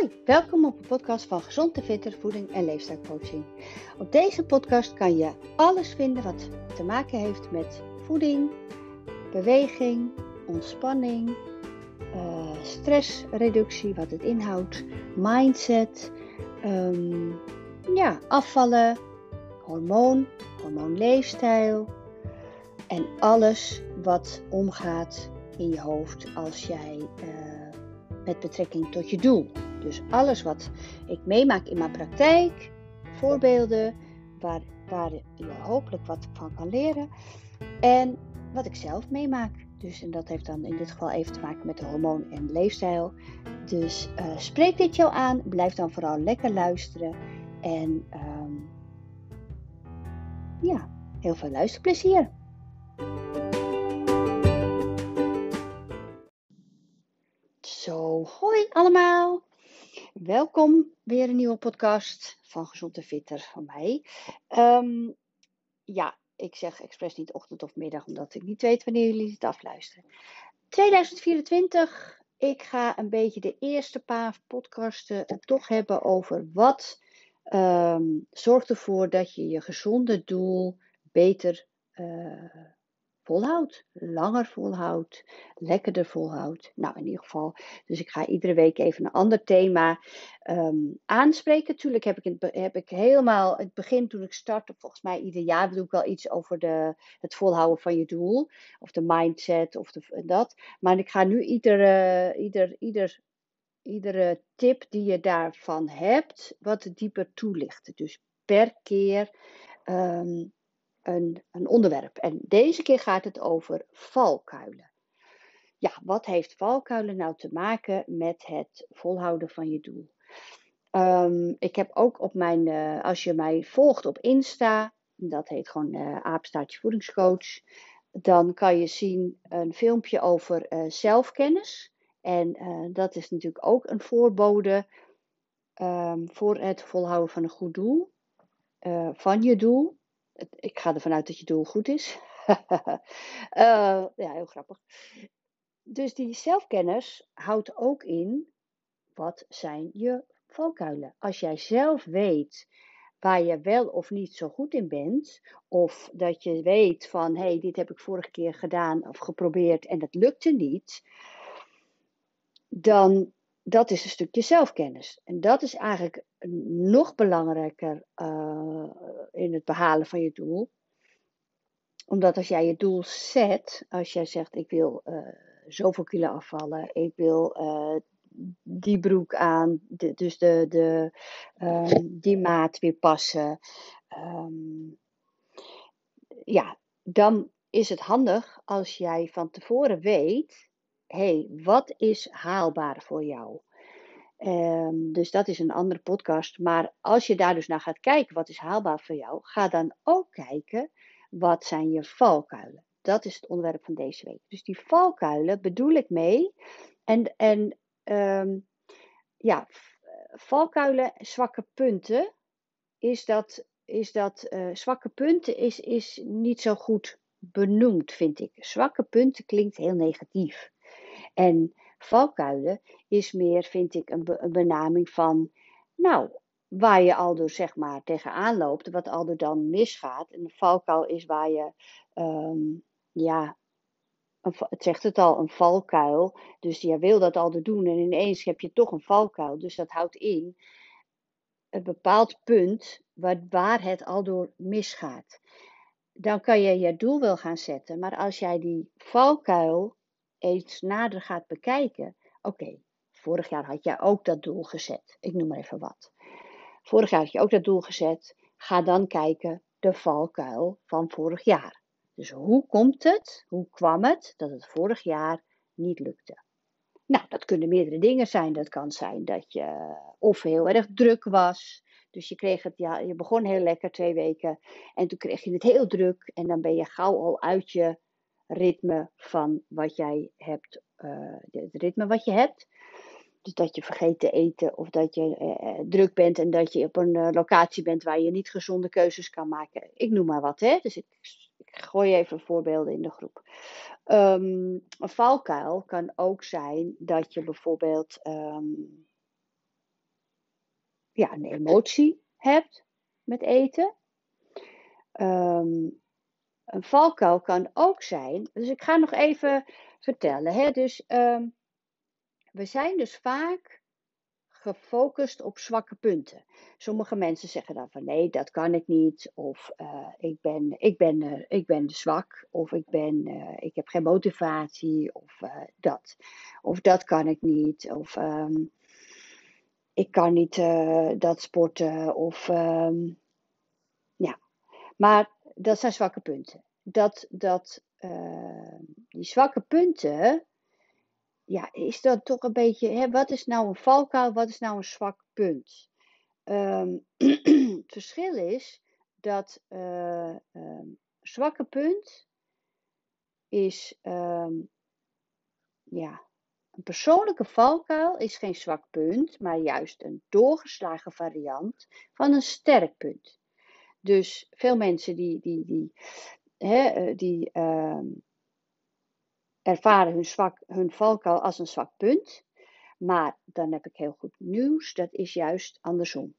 Hoi, welkom op de podcast van Gezond en Fitter Voeding en Leefstijlcoaching. Op deze podcast kan je alles vinden wat te maken heeft met voeding, beweging, ontspanning, uh, stressreductie, wat het inhoudt, mindset, ehm, ja, afvallen, hormoon, hormoonleefstijl en alles wat omgaat in je hoofd als jij uh, met betrekking tot je doel. Dus alles wat ik meemaak in mijn praktijk, voorbeelden waar, waar je hopelijk wat van kan leren en wat ik zelf meemaak. Dus, en dat heeft dan in dit geval even te maken met de hormoon en leefstijl. Dus uh, spreek dit jou aan, blijf dan vooral lekker luisteren en um, ja, heel veel luisterplezier. Zo, hoi allemaal. Welkom weer een nieuwe podcast van Gezond en Fitter van mij. Um, ja, ik zeg expres niet ochtend of middag, omdat ik niet weet wanneer jullie het afluisteren. 2024, ik ga een beetje de eerste paar podcasten toch hebben over wat um, zorgt ervoor dat je je gezonde doel beter uh, volhoudt, langer volhoudt, lekkerder volhoudt. Nou, in ieder geval. Dus ik ga iedere week even een ander thema um, aanspreken. Tuurlijk heb ik, heb ik helemaal het begin toen ik startte, volgens mij ieder jaar doe ik wel iets over de, het volhouden van je doel. Of de mindset of de, dat. Maar ik ga nu ieder, uh, ieder, ieder iedere tip die je daarvan hebt, wat dieper toelichten. Dus per keer um, een, een onderwerp. En deze keer gaat het over valkuilen. Ja, wat heeft valkuilen nou te maken met het volhouden van je doel? Um, ik heb ook op mijn, uh, als je mij volgt op Insta, dat heet gewoon uh, aapstaartje voedingscoach, dan kan je zien een filmpje over uh, zelfkennis. En dat is natuurlijk ook een voorbode um, voor het volhouden van een goed doel, van je doel ik ga ervan uit dat je doel goed is. uh, ja, heel grappig. Dus die zelfkennis houdt ook in wat zijn je valkuilen. Als jij zelf weet waar je wel of niet zo goed in bent, of dat je weet van hé, hey, dit heb ik vorige keer gedaan of geprobeerd en dat lukte niet, dan dat is een stukje zelfkennis. En dat is eigenlijk nog belangrijker uh, in het behalen van je doel. Omdat als jij je doel zet, als jij zegt ik wil uh, zoveel kilo afvallen, ik wil uh, die broek aan, dus de, de, ehm, die maat weer passen. Um, ja, dan is het handig als jij van tevoren weet hey, wat is haalbaar voor jou? Um, dus dat is een andere podcast. Maar als je daar dus naar gaat kijken, wat is haalbaar voor jou? Ga dan ook kijken, wat zijn je valkuilen? Dat is het onderwerp van deze week. Dus die valkuilen bedoel ik mee. En, en um, ja, valkuilen, zwakke punten, is dat, is dat uh, zwakke punten is, is niet zo goed benoemd, vind ik. Zwakke punten klinkt heel negatief. En valkuilen is meer, vind ik, een, be een benaming van, nou, waar je al door zeg maar tegenaan loopt, wat al dan misgaat. En een valkuil is waar je, um, ja, het zegt het al, een valkuil. Dus je wil dat al doen en ineens heb je toch een valkuil. Dus dat houdt in een bepaald punt waar, waar het al door misgaat. Dan kan je je doel wel gaan zetten, maar als jij die valkuil eens nader gaat bekijken. Oké, vorig jaar had jij ook dat doel gezet. Ik noem maar even wat. Vorig jaar had je ook dat doel gezet. Ga dan kijken de valkuil van vorig jaar. Dus hoe komt het, hoe kwam het dat het vorig jaar niet lukte? Nou, dat kunnen meerdere dingen zijn. Dat kan zijn dat je of heel erg druk was. Dus je kreeg het, ja, je begon heel lekker twee weken. En toen kreeg je het heel druk. En dan ben je gauw al uit je ritme van wat jij hebt, uh, het ritme wat je hebt. Dus dat je vergeet te eten of dat je uh, druk bent en dat je op een locatie bent waar je niet gezonde keuzes kan maken. Ik noem maar wat, hè. Dus ik, gooi even voorbeelden in de groep. Um, een valkuil kan ook zijn dat je bijvoorbeeld um, ja, een emotie hebt met eten. Ehm, een valkuil kan ook zijn. Dus ik ga nog even vertellen. Hè? Dus ehm, we zijn dus vaak gefocust op zwakke punten. Sommige mensen zeggen dan van nee, dat kan ik niet. Of uh, ik, ben, ik, ben, uh, ik ben zwak. Of ik, ben, uh, ik heb geen motivatie. Of dat. Of dat kan ik niet. Of um, ik kan niet dat sporten. Of um, ja. Maar dat zijn zwakke punten. Dat, dat, die zwakke punten ja, is dat toch een beetje, hè, wat is nou een valkuil, wat is nou een zwak punt? Um, het verschil is dat uh, um, zwakke punt is, ja, een persoonlijke valkuil is geen zwak punt, maar juist een doorgeslagen variant van een sterk punt. Dus veel mensen die, die, die, hè, eh, die ervaren hun, zwak, hun valkuil als een zwak punt. Maar dan heb ik heel goed nieuws, dat is juist andersom.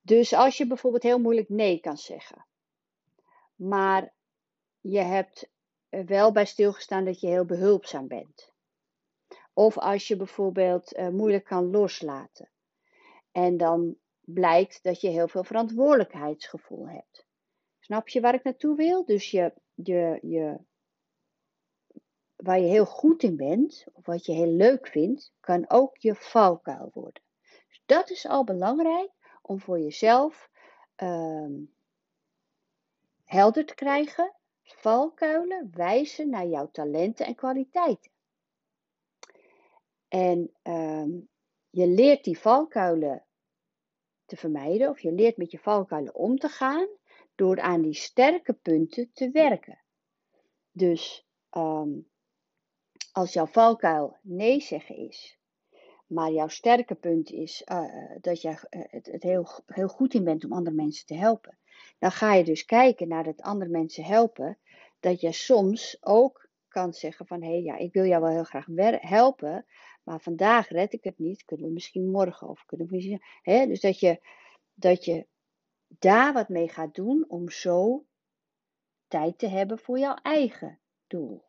Dus als je bijvoorbeeld heel moeilijk nee kan zeggen, maar je hebt wel bij stilgestaan dat je heel behulpzaam bent. Of als je bijvoorbeeld uh, moeilijk kan loslaten en dan blijkt dat je heel veel verantwoordelijkheidsgevoel hebt. Snap je waar ik naartoe wil? Dus je, je, je waar je heel goed in bent, of wat je heel leuk vindt, kan ook je valkuil worden. Dus dat is al belangrijk om voor jezelf um, helder te krijgen. Valkuilen wijzen naar jouw talenten en kwaliteiten. En um, je leert die valkuilen te vermijden, of je leert met je valkuilen om te gaan, door aan die sterke punten te werken. Dus um, als jouw valkuil nee zeggen is, maar jouw sterke punt is uh, dat je uh, het, het, heel, heel goed in bent om andere mensen te helpen, dan ga je dus kijken naar het andere mensen helpen, dat je soms ook kan zeggen van hé hey, ja, ik wil jou wel heel graag helpen, maar vandaag red ik het niet, kunnen we misschien morgen of kunnen we misschien, hè? dus dat je, dat je daar wat mee gaat doen om zo tijd te hebben voor jouw eigen doel.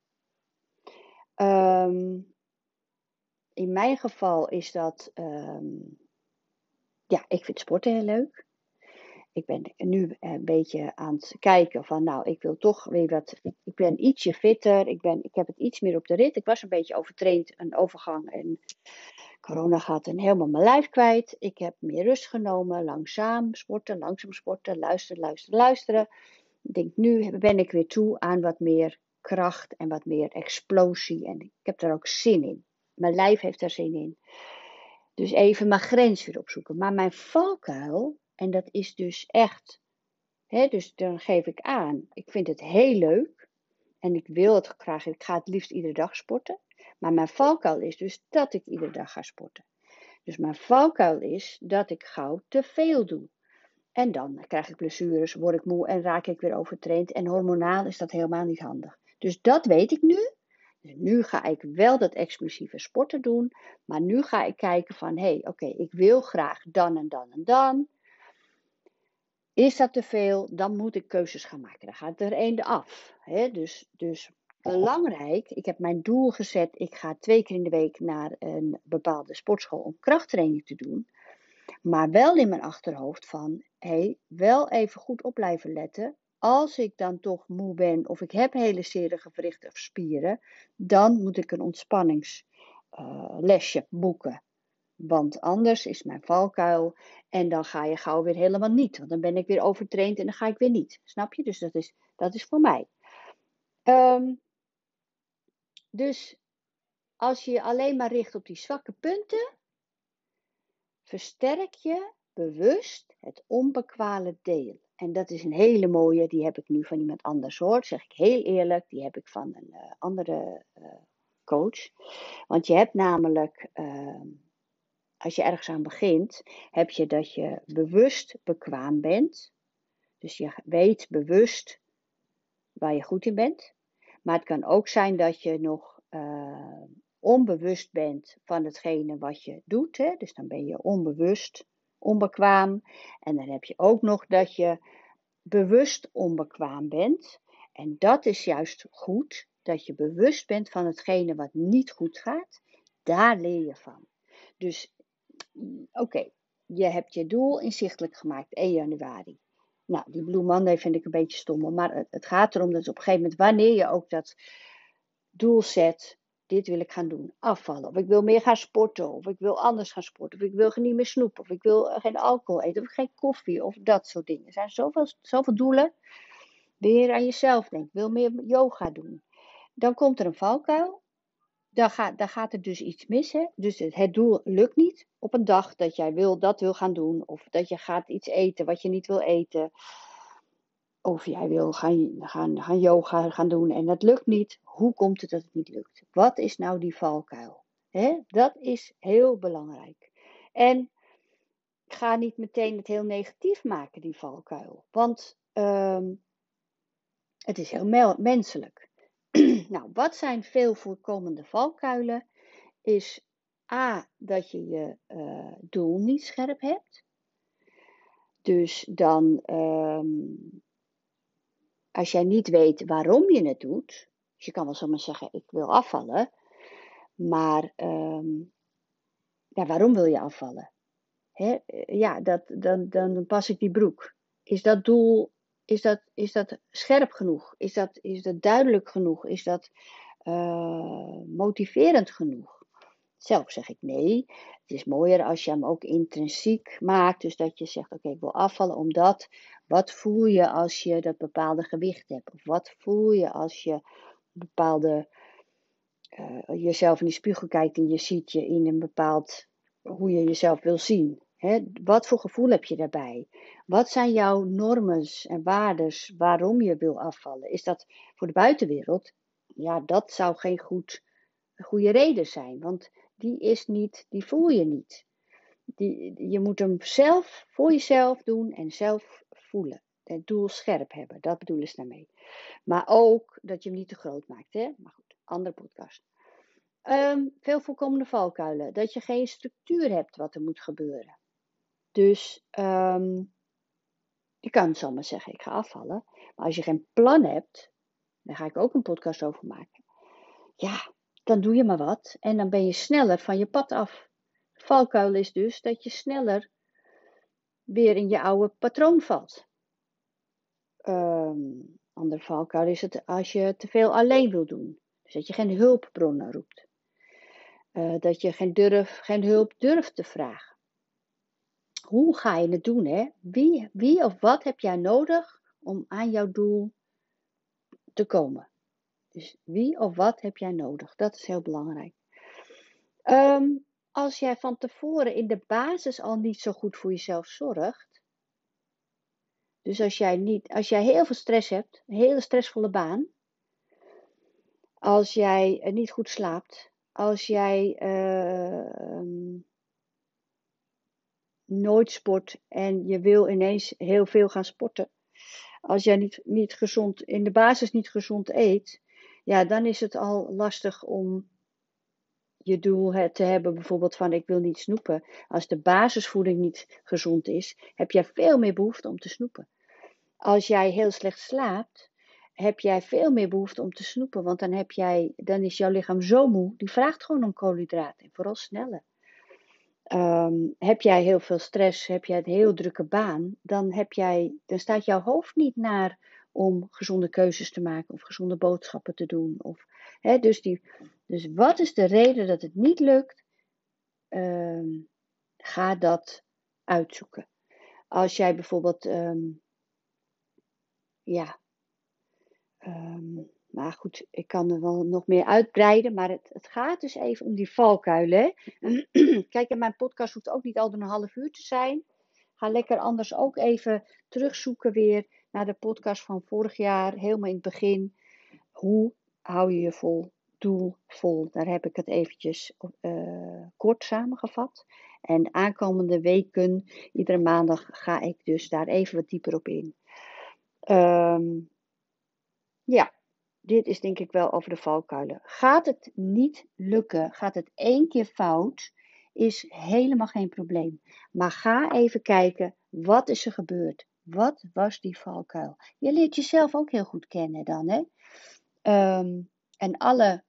Um, in mijn geval is dat, um, ja, ik vind sporten heel leuk. Ik ben nu een beetje aan het kijken van, nou, ik wil toch weer wat, ik ben ietsje fitter, ik, ben, ik heb het iets meer op de rit. Ik was een beetje overtraind, een overgang en corona gaat en helemaal mijn lijf kwijt. Ik heb meer rust genomen, langzaam sporten, langzaam sporten, luisteren, luisteren, luisteren. Ik denk, nu ben ik weer toe aan wat meer kracht en wat meer explosie. En ik heb daar ook zin in. Mijn lijf heeft daar zin in. Dus even mijn grens weer opzoeken. Maar mijn valkuil, en dat is dus echt, hè, dus dan geef ik aan, ik vind het heel leuk. En ik wil het graag, ik ga het liefst iedere dag sporten. Maar mijn valkuil is dus dat ik iedere dag ga sporten. Dus mijn valkuil is dat ik gauw te veel doe. En dan krijg ik blessures, word ik moe en raak ik weer overtraind. En hormonaal is dat helemaal niet handig. Dus dat weet ik nu. Dus nu ga ik wel dat explosieve sporten doen. Maar nu ga ik kijken van, hé, hey, oké, ik wil graag dan en dan en dan. Is dat te veel, dan moet ik keuzes gaan maken. Dan gaat er een af. Hè? Dus, dus belangrijk, ik heb mijn doel gezet. Ik ga twee keer in de week naar een bepaalde sportschool om krachttraining te doen. Maar wel in mijn achterhoofd van, hé, hey, wel even goed op blijven letten als ik dan toch moe ben of ik heb hele zere gewrichten of spieren, dan moet ik een ontspanningslesje uh, boeken. Want anders is mijn valkuil en dan ga je gauw weer helemaal niet. Want dan ben ik weer overtraind en dan ga ik weer niet. Snap je? Dus dat is, dat is voor mij. Um, dus als je je alleen maar richt op die zwakke punten, versterk je bewust het onbekwale deel. En dat is een hele mooie, die heb ik nu van iemand anders hoor. zeg ik heel eerlijk, die heb ik van een uh, andere uh, coach. Want je hebt namelijk, uh, als je ergens aan begint, heb je dat je bewust bekwaam bent. Dus je weet bewust waar je goed in bent. Maar het kan ook zijn dat je nog onbewust bent van hetgene wat je doet. Hè? Dus dan ben je onbewust onbekwaam. En dan heb je ook nog dat je bewust onbekwaam bent. En dat is juist goed, dat je bewust bent van hetgene wat niet goed gaat. Daar leer je van. Dus oké, je hebt je doel inzichtelijk gemaakt 1 januari. Nou, die Blue Monday vind ik een beetje stom, maar het gaat erom dat op een gegeven moment, wanneer je ook dat doel zet, dit wil ik gaan doen, afvallen, of ik wil meer gaan sporten, of ik wil anders gaan sporten, of ik wil niet meer snoepen, of ik wil geen alcohol eten, of geen koffie, of dat soort dingen. Er zijn zoveel, zoveel doelen. Weer aan jezelf denken, wil meer yoga doen. Dan komt er een valkuil dan, gaat, dan gaat er dus iets mis. Dus het, doel lukt niet op een dag dat jij wil, dat wil gaan doen. Of dat je gaat iets eten wat je niet wil eten. Of jij wil gaan, gaan, gaan yoga gaan doen en dat lukt niet. Hoe komt het dat het niet lukt? Wat is nou die valkuil? Dat is heel belangrijk. En ga niet meteen het heel negatief maken, die valkuil. Want ehm, het is heel menselijk. Nou, wat zijn veel voorkomende valkuilen? Is A, dat je je uh, doel niet scherp hebt. Dus dan, um, als jij niet weet waarom je het doet, dus je kan wel zomaar zeggen, ik wil afvallen, maar ja, waarom wil je afvallen? Hè? Ja, dat, dan, dan pas ik die broek. Is dat doel is dat, is dat scherp genoeg? Is dat, is dat duidelijk genoeg? Is dat uh, motiverend genoeg? Zelf zeg ik nee. Het is mooier als je hem ook intrinsiek maakt. Dus dat je zegt: Oké, ik wil afvallen omdat. Wat voel je als je dat bepaalde gewicht hebt? Of wat voel je als je bepaalde. Uh, jezelf in die spiegel kijkt en je ziet je in een bepaald. hoe je jezelf wil zien wat voor gevoel heb je daarbij? Wat zijn jouw normen en waardes waarom je wil afvallen? Is dat voor de buitenwereld? Ja, dat zou geen goed, goede reden zijn, want die is niet, die voel je niet. Die, je moet hem zelf voor jezelf doen en zelf voelen. Het doel scherp hebben, dat bedoelen ze daarmee. Maar ook dat je hem niet te groot maakt. Hè? Maar goed, andere podcast. Um, veel voorkomende valkuilen. Dat je geen structuur hebt wat er moet gebeuren. Dus um, je kan zomaar zeggen, ik ga afvallen. Maar als je geen plan hebt, daar ga ik ook een podcast over maken. Ja, dan doe je maar wat en dan ben je sneller van je pad af. Valkuil is dus dat je sneller weer in je oude patroon valt. Um, ander valkuil is het als je te veel alleen wil doen. Dus dat je geen hulpbronnen roept. Uh, dat je geen, durf, geen hulp durft te vragen hoe ga je het doen? Hè? Wie, wie of wat heb jij nodig om aan jouw doel te komen? Dus wie of wat heb jij nodig? Dat is heel belangrijk. Ehm, als jij van tevoren in de basis al niet zo goed voor jezelf zorgt. Dus als jij, niet, als jij heel veel stress hebt, een hele stressvolle baan. Als jij niet goed slaapt. Als jij uh, nooit sport en je wil ineens heel veel gaan sporten. Als jij niet, niet gezond, in de basis niet gezond eet, ja, dan is het al lastig om je doel te hebben, bijvoorbeeld van ik wil niet snoepen. Als de basisvoeding niet gezond is, heb jij veel meer behoefte om te snoepen. Als jij heel slecht slaapt, heb jij veel meer behoefte om te snoepen, want dan, heb jij, dan is jouw lichaam zo moe, die vraagt gewoon om koolhydraten, vooral sneller. Ehm, heb jij heel veel stress, heb jij een heel drukke baan, dan, heb jij, dan staat jouw hoofd niet naar om gezonde keuzes te maken of gezonde boodschappen te doen. Of, hè, dus, die, dus wat is de reden dat het niet lukt? Ehm, ga dat uitzoeken. Als jij bijvoorbeeld, um, ja, maar goed, ik kan er wel nog meer uitbreiden. Maar het, het gaat dus even om die valkuilen. Kijk, en mijn podcast hoeft ook niet al een half uur te zijn. Ga lekker anders ook even terugzoeken weer naar de podcast van vorig jaar. Helemaal in het begin. Hoe hou je je vol, doel vol? Daar heb ik het eventjes uh, kort samengevat. En aankomende weken, iedere maandag, ga ik dus daar even wat dieper op in. Um, ja, dit is denk ik wel over de valkuilen. Gaat het niet lukken, gaat het één keer fout, is helemaal geen probleem. Maar ga even kijken, wat is er gebeurd? Wat was die valkuil? Je leert jezelf ook heel goed kennen dan, hè? Ehm, en alle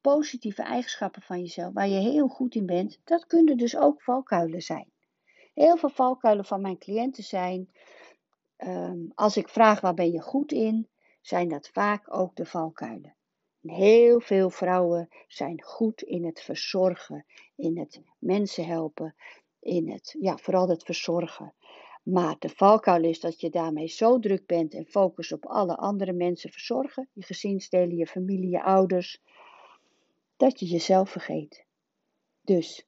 positieve eigenschappen van jezelf, waar je heel goed in bent, dat kunnen dus ook valkuilen zijn. Heel veel valkuilen van mijn cliënten zijn, ehm, als ik vraag waar ben je goed in, zijn dat vaak ook de valkuilen. Heel veel vrouwen zijn goed in het verzorgen, in het mensen helpen, in het, ja, vooral het verzorgen. Maar de valkuil is dat je daarmee zo druk bent en focus op alle andere mensen verzorgen, je gezinsdelen, je familie, je ouders, dat je jezelf vergeet. Dus,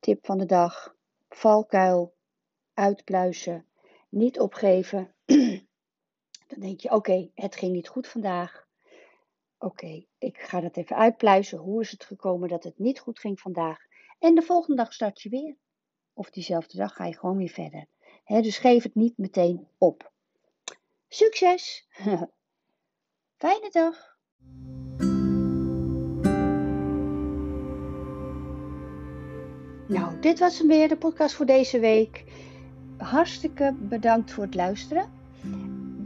tip van de dag, valkuil, uitpluizen, niet opgeven. Dan denk je, oké, het ging niet goed vandaag. Oké, ik ga dat even uitpluizen. Hoe is het gekomen dat het niet goed ging vandaag? En de volgende dag start je weer. Of diezelfde dag ga je gewoon weer verder. dus geef het niet meteen op. Succes! Fijne dag! Nou, dit was hem weer, de podcast voor deze week. Hartstikke bedankt voor het luisteren.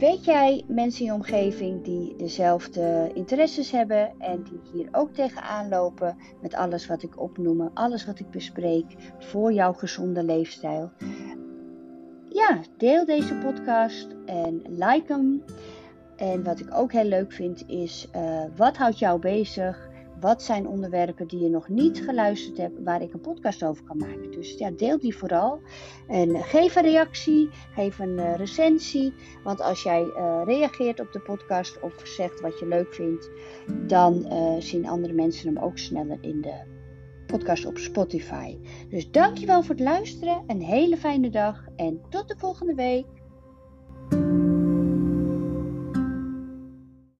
Weet jij mensen in je omgeving die dezelfde interesses hebben en die hier ook tegenaan lopen met alles wat ik opnoem, alles wat ik bespreek voor jouw gezonde leefstijl? Ja, deel deze podcast en like hem. En wat ik ook heel leuk vind is, uh, wat houdt jou bezig? Wat zijn onderwerpen die je nog niet geluisterd hebt, waar ik een podcast over kan maken? Dus ja, deel die vooral. En geef een reactie, geef een uh, recensie. Want als jij uh, reageert op de podcast of zegt wat je leuk vindt, dan uh, zien andere mensen hem ook sneller in de podcast op Spotify. Dus dankjewel voor het luisteren. Een hele fijne dag en tot de volgende week.